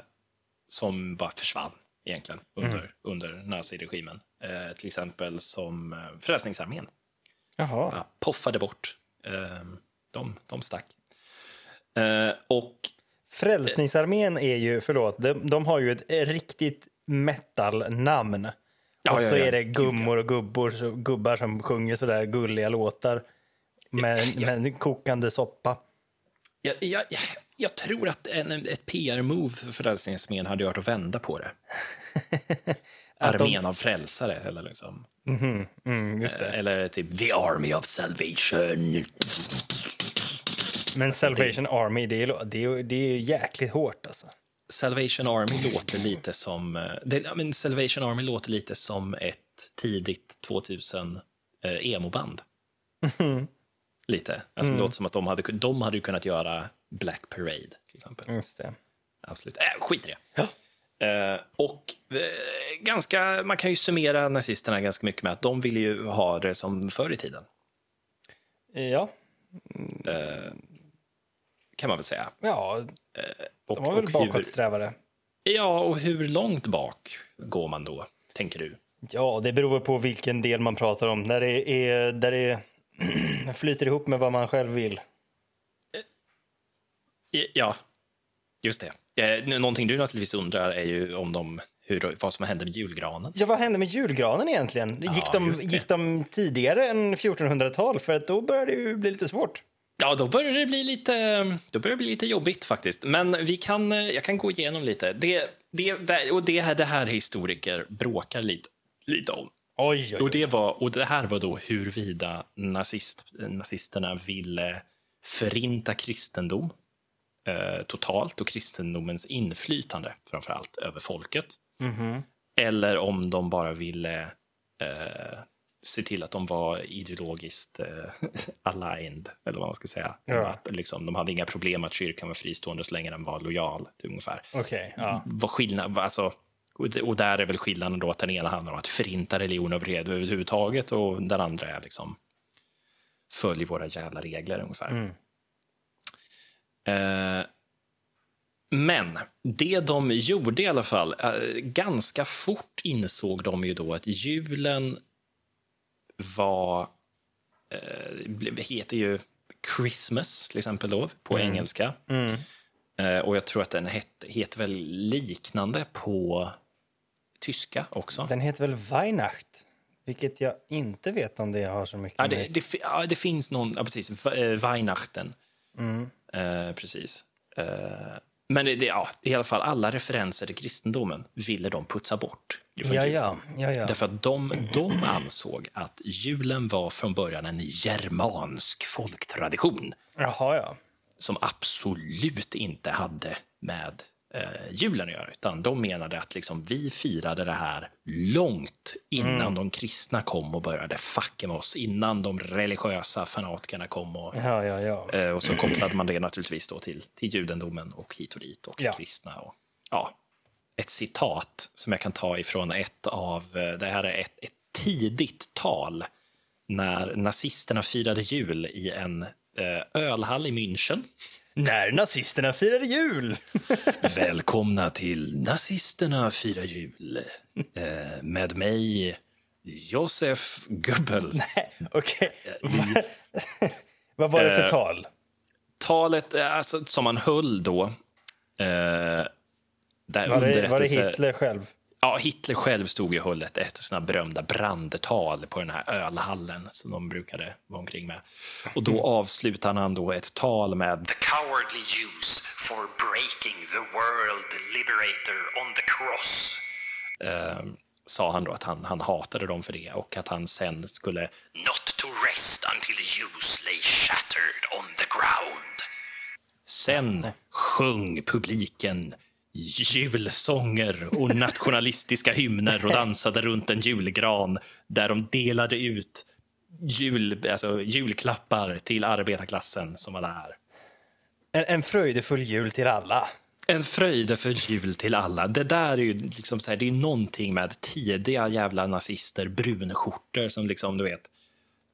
som bara försvann egentligen under, under naziregimen. Eh, till exempel som eh, Frälsningsarmén. Jaha. Ja, poffade bort. Eh, de, de stack. Eh, och Frälsningsarmén är ju, förlåt, de, de har ju ett riktigt metal-namn. Ja, och så ja. är det gummor och gubbor, så, gubbar som sjunger sådär gulliga låtar med, med kokande soppa. Jag, jag, jag, tror att en, ett PR-move för Frälsningsarmén hade gjort att vända på det. De- Armén av frälsare, eller liksom. Mm, just det. Eller typ The Army of Salvation. Men Salvation Army, det är, det är, det är jäkligt hårt alltså. Salvation Army låter lite som... eh, Det, men Salvation Army låter lite som ett tidigt 2000 eh, emo-band. Lite. Alltså, Det låter som att de hade, de hade kunnat göra Black Parade, till exempel. Just det. Absolut. Äh, skit i det. Eh, och eh, ganska, man kan ju summera nazisterna ganska mycket med att de ville ju ha det som förr i tiden, Ja, kan man väl säga. ja Och, de var väl bakåtsträvare. ja, och hur långt bak går man då, tänker du? Ja, det beror på vilken del man pratar om. Där det, är, där det flyter ihop med vad man själv vill. I- Ja, just det. Eh, någonting du naturligtvis undrar är ju om de, hur, vad som hände med julgranen. Ja, vad hände med julgranen egentligen? Gick, Ja, de, just det. gick de tidigare än 1400-tal? För att då började det ju bli lite svårt. Ja, då börjar det bli lite, då börjar det bli lite jobbigt faktiskt. Men vi kan, eh, jag kan gå igenom lite. Det, det, och det här, det här historiker bråkar lite, lite om. Oj, oj, Och oj. det, var, och det här var då huruvida nazist, nazisterna ville förinta kristendom eh, totalt och kristendomens inflytande framför allt över folket. Eller om de bara ville eh, se till att de var ideologiskt eh, aligned, eller vad man ska säga. Ja. Att, liksom, de hade inga problem att kyrkan var fristående så länge den var lojal, till ungefär Okej, ja. vad skillnad, alltså, och där är väl skillnaden då att den ena handlar om att förinta religion över- överhuvudtaget och den andra är liksom följ våra jävla regler ungefär. Eh, men det de gjorde i alla fall, eh, ganska fort insåg de ju då att julen var, eh, heter ju Christmas till exempel då på engelska. Eh, och jag tror att den het, heter väl liknande på tyska också. Den heter väl Weihnacht? Vilket jag inte vet om det har så mycket Ja, det, med... det, ja, det finns någon, ja precis, eh, Weihnachten. Eh, precis. Eh, men det, det, ja, i alla fall alla referenser till kristendomen ville de putsa bort. Ja, ja, ja, ja. Därför att de, de ansåg att julen var från början en germansk folktradition Jaha, ja. som absolut inte hade med eh, julen att göra. Utan de menade att liksom, vi firade det här långt innan de kristna kom och började fucka med oss. Innan de religiösa fanatikerna kom. Och, Ja, ja, ja. eh, och så kopplade man det naturligtvis då till, till judendomen och hit och dit och kristna. Och, ja, ett citat som jag kan ta ifrån ett av, eh, det här är ett, ett tidigt tal när nazisterna firade jul i en ölhall i München. När nazisterna firade jul! Välkomna till Nazisterna firar jul. Eh, med mig, Josef Goebbels. Okej. Vad var det för Eh, tal? Talet eh, alltså, som han höll då, eh, där Var det, var det. Hitler själv? Ja, Hitler själv stod ju och höll ett, ett såna berömda brandtal på den här ölhallen som de brukade vara omkring med. Och då avslutade han då ett tal med The cowardly Jews for breaking the world liberator on the cross. eh, sa han då att han, han hatade dem för det och att han sen skulle Not to rest until the Jews lay shattered on the ground. Sen sjöng publiken julsånger och nationalistiska hymner och dansade runt en julgran där de delade ut jul, alltså julklappar till arbetarklassen som var där. En, en fröjdefull jul till alla. En fröjdefull jul till alla. Det där är ju liksom så här, det är någonting med tidiga jävla nazister, brunskjortor som liksom, du vet,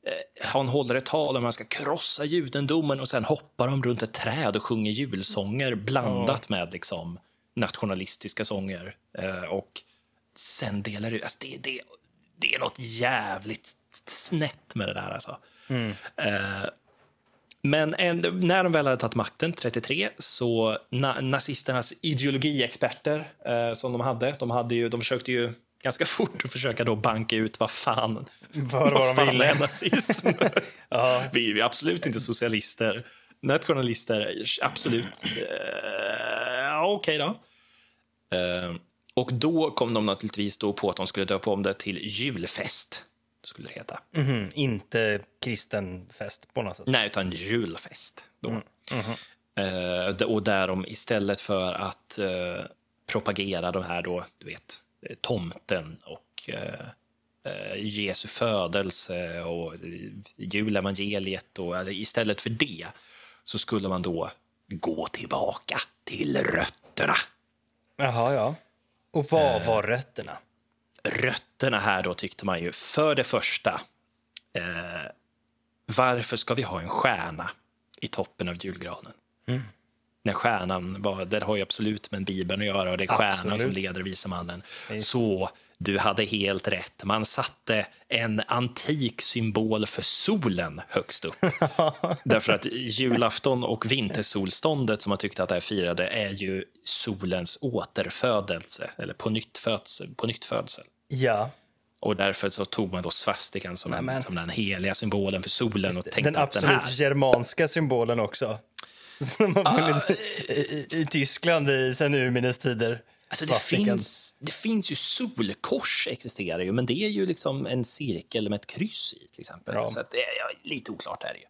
eh, han håller ett tal om man ska krossa judendomen och sen hoppar de runt ett träd och sjunger julsånger blandat med liksom nationalistiska sånger. Eh, och sen delar ut, alltså det, det, det är något jävligt snett med det där alltså. Eh, men en, när de väl hade tagit makten, 33, så na, nazisternas ideologiexperter eh, som de hade, de, hade ju, de försökte ju ganska fort att försöka då banka ut vad fan, Vad var de fan ville. är nazism. vi, vi är absolut inte socialister. Nationalister, absolut. Eh, Okej då. Eh, och då kom de naturligtvis då på att de skulle döpa om det till julfest. Skulle det heta. Mhm, inte kristen fest på något sätt. Nej, utan julfest. Då. Eh, d- och där de istället för att eh, propagera de här då, du vet, eh, tomten och eh, eh, Jesu födelse och eh, julevangeliet och istället för det så skulle man då gå tillbaka till rötterna. Jaha, ja. Och vad var rötterna? rötterna här då tyckte man ju för det första, eh, varför ska vi ha en stjärna i toppen av julgranen? När stjärnan var, det har ju absolut med Bibeln att göra och det är stjärnan Absolut. som leder mannen. Så du hade helt rätt. Man satte en antik symbol för solen högst upp. Därför att julafton och vintersolståndet som man tyckte att det här firade är ju solens återfödelse, eller på nyttfödsel. På nyttfödsel. Ja, Och därför så tog man då svastikan som, en, Nämen. som den heliga symbolen för solen och tänkte den att den absolut här... germanska symbolen också. Som har funnits i, i, i Tyskland i, sen urminnes tider. Alltså det, finns, det finns ju solkors existerar ju, men det är ju liksom en cirkel med ett kryss i till exempel. Ja. Så det är ja, lite oklart är det ju.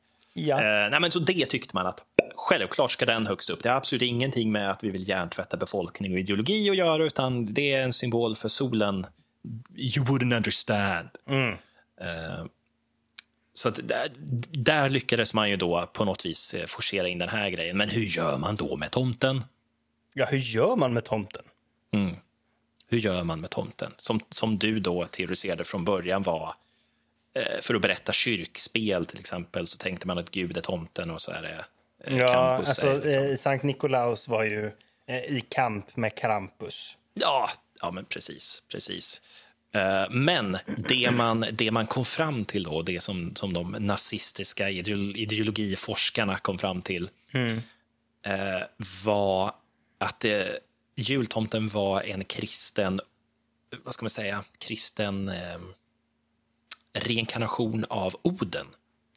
Ja. Eh, nej, men så det tyckte man att självklart ska den högst upp. Det har absolut ingenting med att vi vill hjärntvätta befolkning och ideologi att göra, utan det är en symbol för solen. You wouldn't understand. Eh, så att där, där lyckades man ju då på något vis eh, forcera in den här grejen. Men hur gör man då med tomten? ja, hur gör man med tomten? Hur gör man med tomten? Som, som du då teoriserade från början var eh, för att berätta kyrkspel till exempel så tänkte man att Gud är tomten och så är det eh, Ja, Krampus. alltså, liksom. eh, Sankt Nikolaus var ju i kamp med Krampus. ja, ja, men precis. precis. Men det man, det man kom fram till då, det som, som de nazistiska ideolo- ideologiforskarna kom fram till, eh, var att eh, jultomten var en kristen, vad ska man säga, kristen eh, reinkarnation av Oden,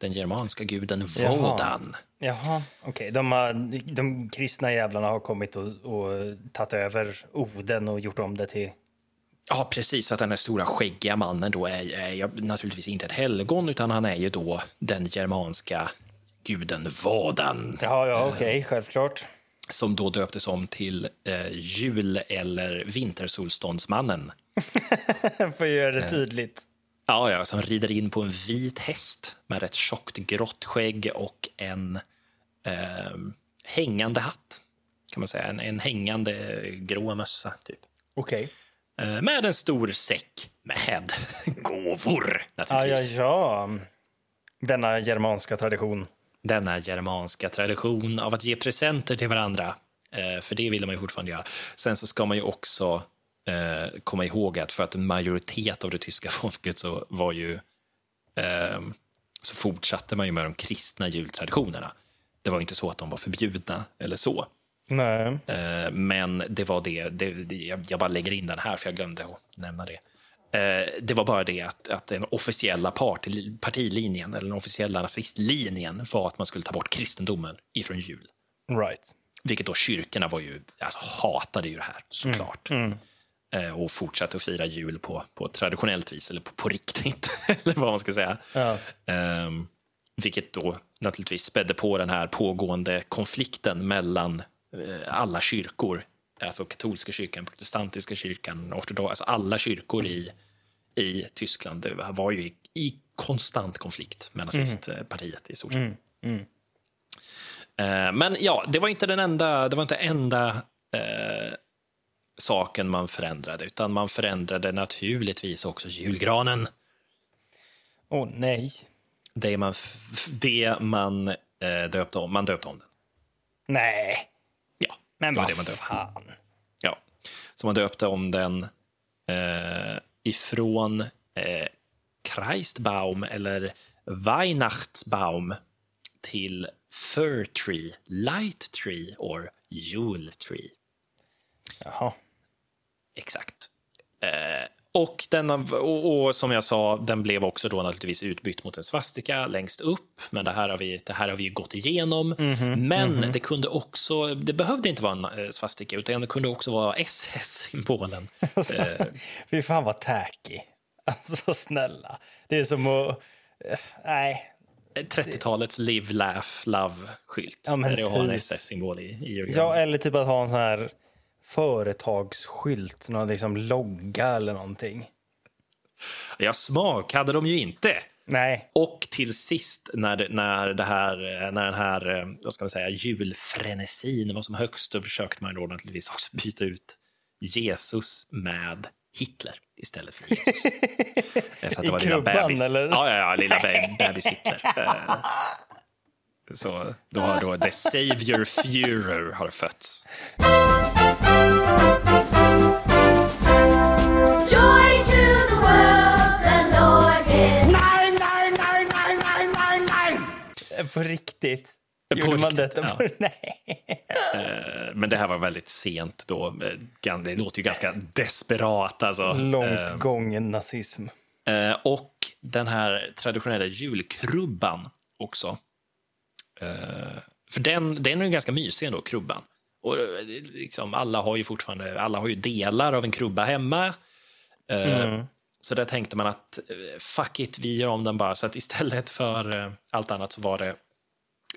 den germanska guden Jaha. Wodan. Jaha, okej. De, har- de kristna jävlarna har kommit och, och tagit över Oden och gjort om det till... Ja, precis. Att den här stora skäggiga mannen då är, är naturligtvis inte ett helgon, utan han är ju då den germanska guden Wodan, Ja, ja, okej, självklart. Som då döptes om till eh, jul eller vintersolståndsmannen. Jag får göra det tydligt. Ja, ja, som rider in på en vit häst med ett tjockt grått skägg och en eh, hängande hatt, kan man säga. En, en hängande grå mössa, typ. Okej. Eh, med en stor säck med gåvor, Ja, ja, naturligtvis. ja. Denna germanska tradition. Denna germanska tradition av att ge presenter till varandra. Eh, för det vill man ju fortfarande göra. Sen så ska man ju också eh, komma ihåg att för att en majoritet av det tyska folket så var ju eh, så fortsatte man ju med de kristna jultraditionerna. Det var inte så att de var förbjudna eller så. Nej. Men det var det, det, jag bara lägger in den här för jag glömde att nämna det. Eh, Det var bara det att, att den officiella part, partilinjen, eller den officiella nazistlinjen var att man skulle ta bort kristendomen ifrån jul. Right. Vilket då kyrkorna var ju, alltså, hatade ju det här, såklart. Eh, Och fortsatte att fira jul på, på traditionellt vis, eller på, på riktigt, eller vad man ska säga. Ja. Ehm, vilket då naturligtvis spädde på den här pågående konflikten mellan eh, alla kyrkor. Alltså katolska kyrkan, protestantiska kyrkan, ortodox, alltså alla kyrkor i, i Tyskland det var ju i, i konstant konflikt med nazistpartiet i stort sett. Eh, men ja, det var inte den enda, det var inte enda eh, saken man förändrade, utan man förändrade naturligtvis också julgranen. Åh nej. Det man, det man eh, döpte om. Man döpte om den. Nej. Ja, Men vad fan. Ja. Så man döpte om den eh, ifrån eh, Christbaum eller Weihnachtsbaum till Fir Tree, Light Tree or Jule Tree. Jaha. Exakt. Eh, och, den, och, och som jag sa, den blev också då naturligtvis utbytt mot en svastika längst upp. Men det här har vi, det här har vi ju gått igenom. men det kunde också, det behövde inte vara en eh, svastika, utan det kunde också vara SS-symbolen. eh, Fy fan vad tacky. Alltså snälla. Det är som att... eh, Nej. 30-talets live, laugh, love-skylt. Ja, det har en typ. SS-symbol i, i Ja, eller typ att ha en sån här företagsskylt, någon liksom logga eller någonting. Ja, smak hade de ju inte. Nej. Och till sist, när, när, det här, när den här eh, vad ska man säga, julfrenesin var som högst, då försökte man då naturligtvis också byta ut Jesus med Hitler istället för Jesus. Eh, Så att I det var lilla krubban, bebis. eller? Ja, ja, ja, lilla be- bebis Hitler. Eh, Så då har då The Savior Führer har fötts. Nein, nein, nein, nein, nein, nein! Eh, På riktigt. På Gjorde man riktigt, detta? ja. På... Nej. Eh, Men det här var väldigt sent då. Eh, Det låter ju ganska desperat. Alltså. Långt Eh, gången nazism. Och den här traditionella julkrubban också. För den, den är ju ganska mysig ändå, krubban. Och liksom, alla har ju fortfarande alla har ju delar av en krubba hemma. Eh, Så där tänkte man att eh, fuck it, vi gör om den bara. Så att istället för eh, allt annat så var det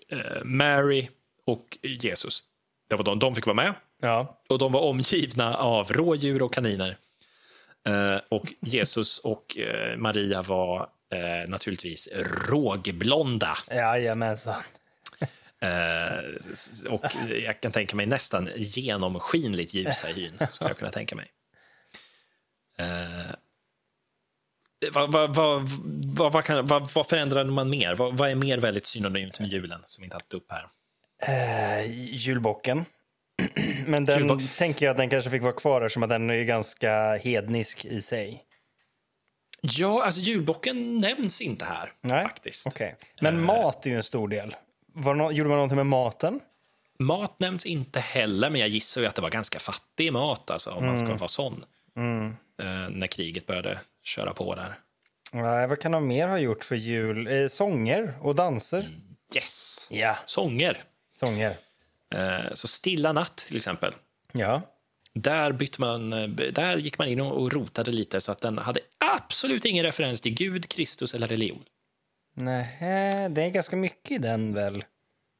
eh, Mary och Jesus. Det var de, de fick vara med. Ja. Och de var omgivna av rådjur och kaniner. Och Jesus och Maria var eh, naturligtvis rågblonda. Jajamensan. Eh, och jag kan tänka mig nästan genomskinligt ljusa i hyn, skulle jag kunna tänka mig. Eh, vad, vad, vad, vad, vad, kan, vad, vad förändrade man mer? Vad, vad är mer väldigt synonymt med julen som inte tagit upp här? Eh, julbocken. Men den Julbock. tänker jag att den kanske fick vara kvar eftersom att den är ganska hednisk i sig. Ja, alltså julbocken nämns inte här Nej, faktiskt. Okej. Men mat är ju en stor del. Var nå- gjorde man någonting med maten? Mat nämns inte heller, men jag gissar ju att det var ganska fattig mat, alltså, om man ska vara sån. Eh, när kriget började köra på där. Nej, vad kan de mer ha gjort för jul? Eh, sånger och danser? Yes! Ja. Sånger. Sånger. Eh, så Stilla natt, till exempel. Ja. Där, bytte man, eh, där gick man in och rotade lite så att den hade absolut ingen referens till Gud, Kristus eller religion. Nej, det är ganska mycket i den väl?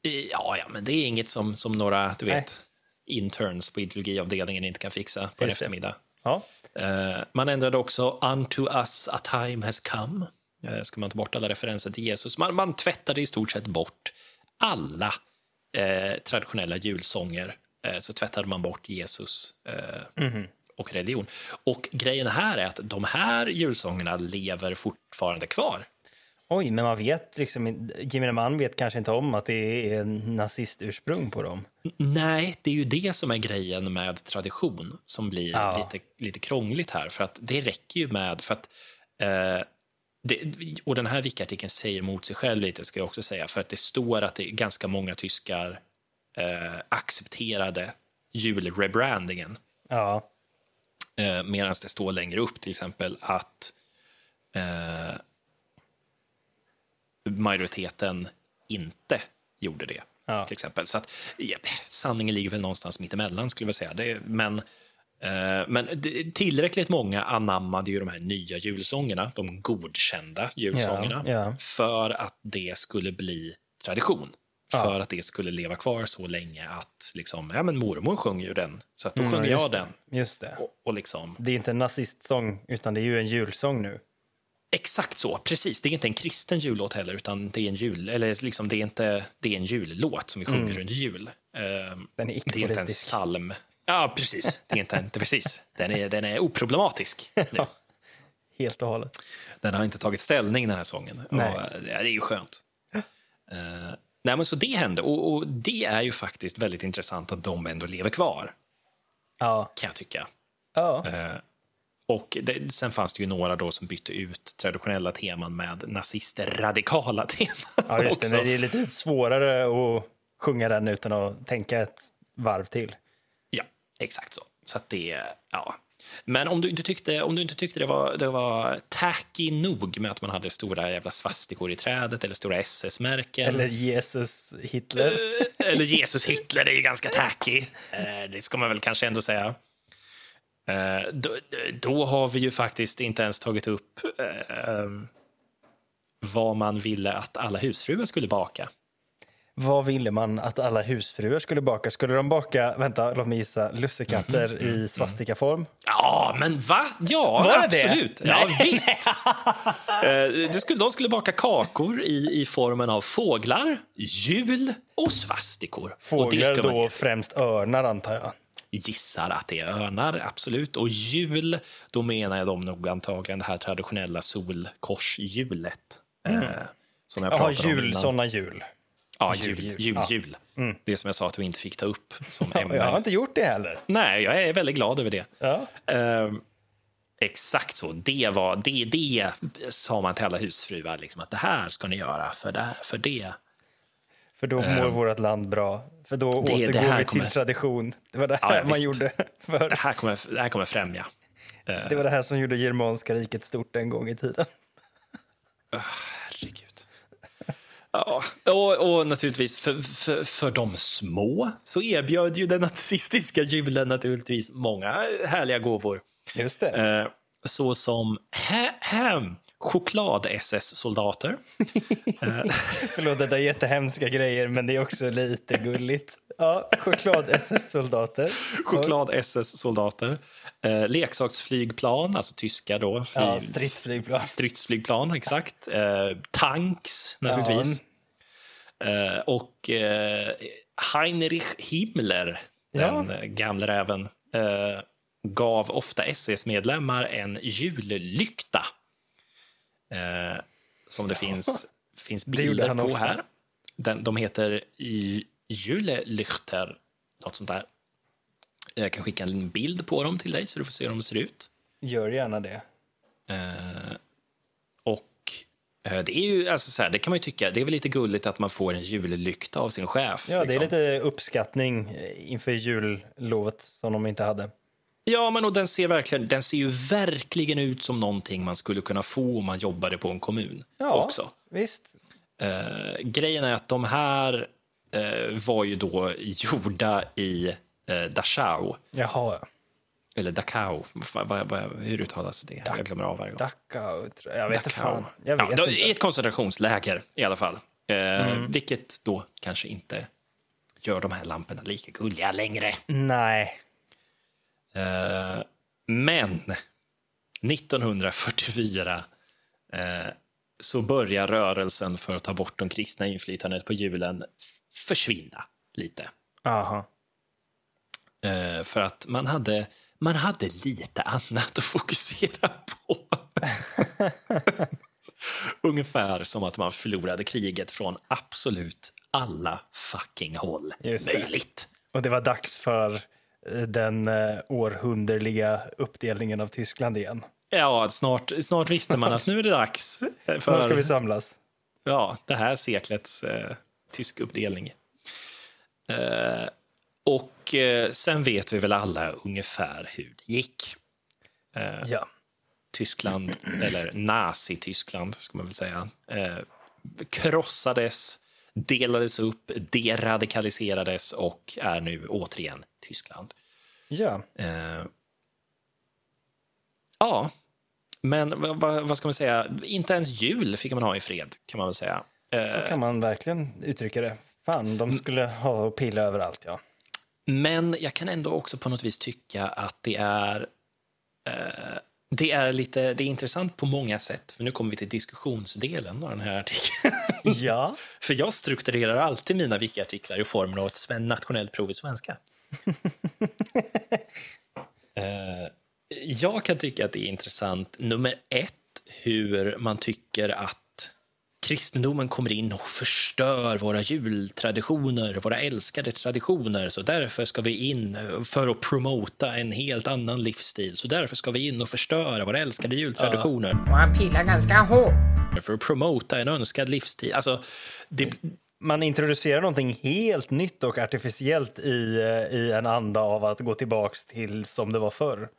Ja, ja, men det är inget som, som några, du Nej. vet, interns på ideologiavdelningen inte kan fixa på en Just det. Ja. Eh, man ändrade också unto us a time has come. Uh, ska man ta bort alla referenser till Jesus. Man, man tvättade i stort sett bort alla eh, traditionella julsånger. Eh, så tvättade man bort Jesus eh, och religion. Och grejen här är att de här julsångerna lever fortfarande kvar. Oj, men man vet liksom, gemene man vet kanske inte om att det är nazistursprung på dem. Nej, det är ju det som är grejen med tradition som blir Ja. lite, lite krångligt här. För att det räcker ju med... För att, eh, det, och den här Wiki-artikeln säger emot sig själv lite, ska jag också säga. För att det står att det ganska många tyskar eh, accepterade julrebrandingen. Ja. Eh, Medan det står längre upp till exempel att eh, majoriteten inte gjorde det. Ja. Till exempel. Så att, ja, sanningen ligger väl någonstans mittemellan skulle jag säga. Det, men eh, men det, tillräckligt många anammade ju de här nya julsångerna, de godkända julsångerna, Ja, för att det skulle bli tradition. För att det skulle leva kvar så länge att liksom, ja, men mormor sjunger ju den, så att då Mm, sjunger jag den. Just det. Och, och liksom, Det är inte en nazistsång, utan det är ju en julsång nu. Exakt så, precis. Det är inte en kristen jullåt heller, utan det är en jul, eller liksom det är inte, det är en jullåt som vi sjunger under jul. Eh, Den är det är inte en psalm. Ja, precis. Det är inte, inte precis. Den är, den är oproblematisk. nu. Helt och hållet. Den har inte tagit ställning, den här sången. Nej. Och, eh, det är ju skönt. Eh, nej, men så det hände, och, och det är ju faktiskt väldigt intressant att de ändå lever kvar, Ja. kan jag tycka. ja. Eh, och det, sen fanns det ju några då som bytte ut traditionella teman med nazistradikala teman Ja, just också. det. Det är lite svårare att sjunga den utan att tänka ett varv till. Ja, exakt så. Så att det, ja. Men om du inte tyckte, om du inte tyckte det, var, det var tacky nog med att man hade stora jävla svastikor i trädet eller stora SS-märken. Eller Jesus Hitler. Eller Jesus Hitler är ju ganska tacky. Eh, Det ska man väl kanske ändå säga. Eh, Då, då har vi ju faktiskt inte ens tagit upp eh, vad man ville att alla husfruar skulle baka. Vad ville man att alla husfruar skulle baka? Skulle de baka, vänta, låt mig gissa, lussekatter Mhm, i svastikaform? Ja, men va? Ja, Var det det? absolut. Ja, visst. Eh, det skulle, de skulle baka kakor i, i formen av fåglar, jul och svastikor. och det Fåglar man då främst örnar antar jag. Gissar att det är örnar, absolut. Och jul, då menar jag de nog antagligen det här traditionella solkorshjulet. Eh, som jag Jaha, pratade om jul, såna jul. Ja, jul, jul, jul. jul, Ja. jul. Det som jag sa att vi inte fick ta upp som ämne. jag har inte gjort det heller. Nej, jag är väldigt glad över det. Ja. Ehm, exakt så. Det, var, det, det sa man till alla husfruar, liksom, att det här ska ni göra för det. För det. För då mår vårt land bra. För då det återgår här vi kommer- till tradition. Det var det här ja, man visst. gjorde. För. Det, här kommer, det här kommer främja. Det var det här som gjorde germanska riket stort en gång i tiden. Herregud. Ja, och, och naturligtvis för, för, för de små så erbjöd ju den nazistiska julen naturligtvis många härliga gåvor. Just det. Eh, så som choklad-SS-soldater. Förlåt, det är jättehemska grejer, men det är också lite gulligt. Ja, choklad-SS-soldater. Choklad-SS-soldater. Eh, leksaksflygplan, alltså tyska då. Fly, Ja, stridsflygplan. stridsflygplan, exakt. Eh, tanks, naturligtvis. Eh, och eh, Heinrich Himmler, Ja. den eh, gamle räven, eh, gav ofta SS-medlemmar en jullykta. Eh, som det finns, finns bilder på ofta. här. Den, de heter Ju- Julelykter, något sånt där. Jag kan skicka en bild på dem till dig så du får se hur de ser ut. Gör gärna det. Eh, och eh, det är ju, alltså så här, det kan man tycka, det är väl lite gulligt att man får en jullykta av sin chef. Ja, det liksom. är lite uppskattning eh, inför jullovet som de inte hade. Ja, men och den ser, verkligen, den ser ju verkligen ut som någonting man skulle kunna få om man jobbade på en kommun Ja, också. visst. Eh, grejen är att de här eh, var ju då gjorda i eh, Dachau, Jaha, eller Dachau, vad, vad, vad, hur uttalas det? Jag glömmer av varje gång. Dachau. Jag vet Dachau. Jag ja, vet då- inte. I ett koncentrationsläger i alla fall. Eh, Mm. Vilket då kanske inte gör de här lamporna lika gulliga längre. Nej. Eh, men 1944 eh, så börjar rörelsen för att ta bort de kristna inflytandet på julen försvinna lite. Aha. Eh, för att man hade, man hade lite annat att fokusera på. Ungefär som att man förlorade kriget från absolut alla fucking håll Just det. möjligt. Och det var dags för den eh, århunderliga uppdelningen av Tyskland igen. Ja, snart, snart visste man att nu är det dags Var ska vi för samlas? ja, det här seklets eh, tysk uppdelning. Eh, och eh, sen vet vi väl alla ungefär hur det gick. Ja. Tyskland, eller Nazi-Tyskland ska man väl säga, eh, krossades, delades upp, deradikaliserades och är nu återigen Tyskland. Ja. Eh, ja, men vad, vad, ska man säga? Inte ens jul fick man ha i fred, kan man väl säga. Eh, Så kan man verkligen uttrycka det. Fan, de skulle ha och pilla överallt, ja. Men jag kan ändå också på något vis tycka att det är... Eh, det är lite det är intressant på många sätt, för nu kommer vi till diskussionsdelen av den här artikeln. Ja. för jag strukturerar alltid mina wiki-artiklar i formen av ett nationellt prov i svenska. Eh, jag kan tycka att det är intressant, nummer ett, hur man tycker att kristendomen kommer in och förstör våra jultraditioner, våra älskade traditioner. Så därför ska vi in för att promota en helt annan livsstil. Så därför ska vi in och förstöra våra älskade jultraditioner. Och han pillar ganska hårt. För att promota en önskad livsstil. Alltså, det, Man introducerar någonting helt nytt och artificiellt i, eh, i en anda av att gå tillbaks till som det var förr.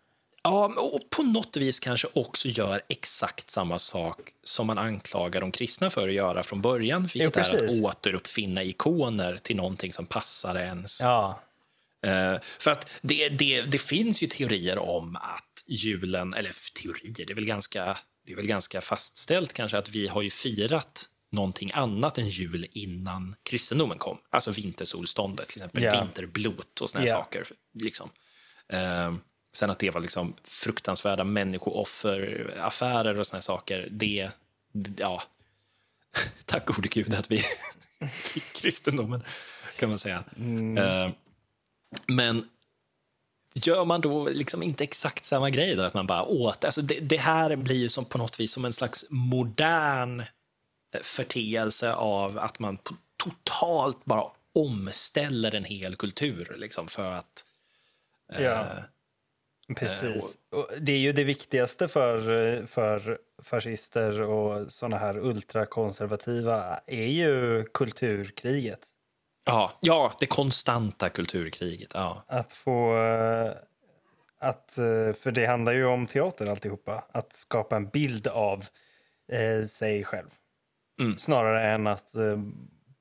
Ja, och på något vis kanske också gör exakt samma sak som man anklagar de kristna för att göra från början, vilket är precis. att återuppfinna ikoner till någonting som passar ens. Ja, Eh, för att det, det, det finns ju teorier om att julen, eller teorier, det är väl ganska, det är väl ganska fastställt kanske att vi har ju firat någonting annat än jul innan kristendomen kom. Alltså vintersolståndet, till exempel Ja. vinterblot och såna Ja. saker. Liksom. Eh, sen att det var liksom fruktansvärda människoofferaffärer och såna saker, det, ja, tack gode gud att vi fick kristendomen, kan man säga. Eh, men gör man då liksom inte exakt samma grej där, att man bara åt, alltså det, det här blir ju som på något vis som en slags modern förteelse av att man totalt bara omställer en hel kultur liksom för att eh, ja. precis. Och det är ju det viktigaste för, för fascister och såna här ultrakonservativa är ju kulturkriget. ja, ja, det konstanta kulturkriget. Ja. Att få... eh, Att, eh, för det handlar ju om teater alltihopa. Att skapa en bild av eh, sig själv. Mm. Snarare än att eh,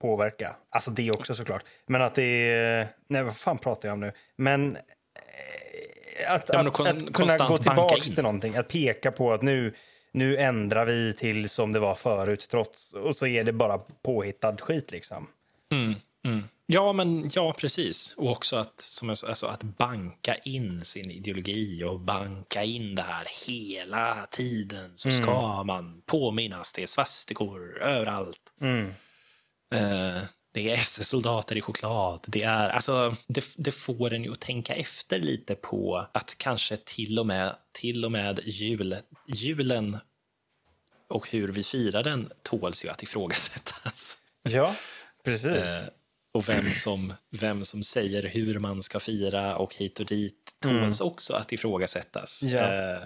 påverka. Alltså det också såklart. Men att det är... Nej, vad fan pratar jag om nu? Men... eh, Att, Ja, men att, att kunna gå tillbaka till någonting. Att peka på att nu, nu ändrar vi till som det var förut. Trots, och så är det bara påhittad skit liksom. Ja, men ja, precis. Och också att, som jag, alltså, att banka in sin ideologi och banka in det här hela tiden så ska man påminnas. Det är svastikor överallt. Eh, det är SS-soldater i choklad. Det, är, alltså, det, det får en ju att tänka efter lite på att kanske till och med, till och med jul, julen och hur vi firar den tåls ju att ifrågasättas. Ja, precis. Eh, och vem som, vem som säger hur man ska fira och hit och dit tåls också att ifrågasättas. Ja. Eh,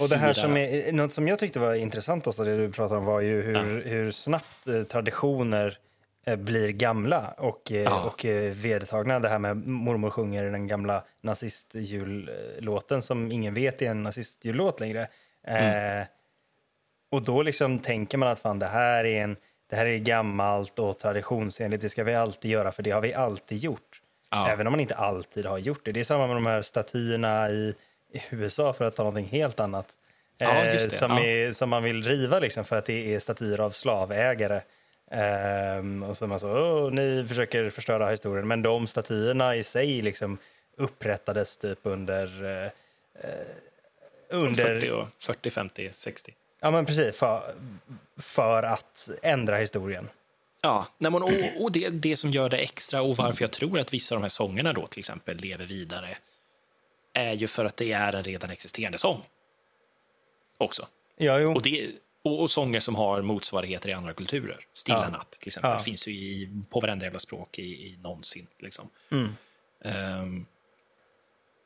Och det här som är, något som jag tyckte var intressantast av det du pratade om var ju hur, hur snabbt eh, traditioner eh, blir gamla och, eh, Ja. och eh, vedertagna. Det här med mormor sjunger den gamla nazistjullåten som ingen vet är en nazistjullåt längre. Eh, och då liksom tänker man att fan, det här är en det här är gammalt och traditionsenligt, det ska vi alltid göra för det har vi alltid gjort. Ja. Även om man inte alltid har gjort det. Det är samma med de här statyerna i, USA för att ta någonting helt annat. Ja, Eh, som, är, som man vill riva liksom för att det är statyer av slavägare. Ehm, och så man så, Åh, ni försöker förstöra historien. Men de statyerna i sig liksom upprättades typ under... Eh, under 40, och 40, 50, 60. Ja, men precis. För, för att ändra historien. Ja, nej, men, och, och det, det som gör det extra och varför jag tror att vissa av de här sångerna då till exempel lever vidare är ju för att det är en redan existerande sång. Också. Ja, jo. Och, det, och, och sånger som har motsvarigheter i andra kulturer. Stilla Ja. natt till exempel. Ja. finns ju i, på varenda jävla språk i, i någonsin. Liksom. Mm. Ehm,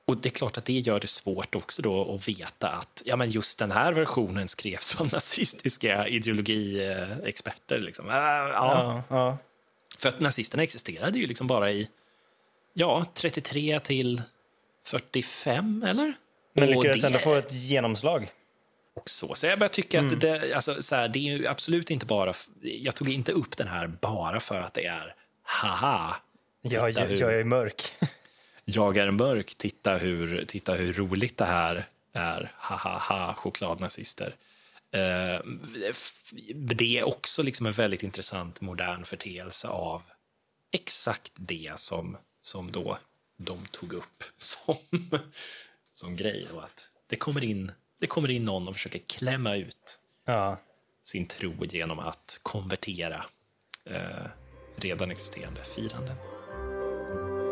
och det är klart att det gör det svårt också då att veta att ja, men just den här versionen skrevs av nazistiska ideologiexperter. Liksom. Äh, ja. ja. För att nazisterna existerade ju liksom bara i ja, 33 till 45, eller? Men lyckades det ändå få ett genomslag. också. Så jag börjar tycka att det, alltså, så här, det är ju absolut inte bara... Jag tog inte upp den här bara för att det är haha, Jag, jag, hur- jag är mörk. jag är mörk, titta hur, titta hur roligt det här är, ha ha ha, chokladnazister. Eh, det är också liksom en väldigt intressant modern förteelse av exakt det som, som då de tog upp som, som grej. Och att det kommer in det kommer in någon och försöker klämma ut Ja. sin tro genom att konvertera eh, redan existerande firanden.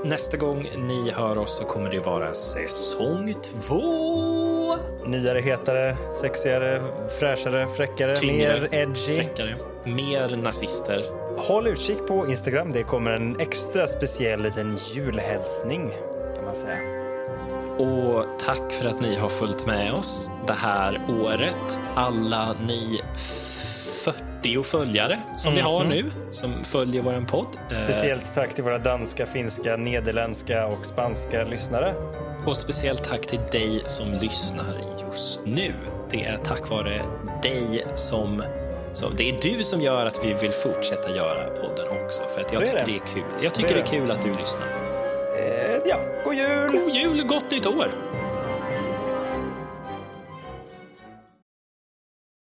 Nästa gång ni hör oss så kommer det vara säsong två. Nyare, hetare, sexigare, fräschare, fräckare, Tyngre, mer edgy. fräckare, mer nazister. Håll utkik på Instagram. Det kommer en extra speciell liten julhälsning kan man säga. Och tack för att ni har följt med oss det här året. Alla ni 40 följare som vi har nu, som följer vår podd. Eh, Speciellt tack till våra danska, finska, nederländska och spanska lyssnare. Och speciellt tack till dig som lyssnar just nu. Det är tack vare dig som... Så det är du som gör att vi vill fortsätta göra podden också. För att jag tycker det. det. är kul. Jag tycker det är är kul att du lyssnar. Ja, god jul! God jul och gott nytt år!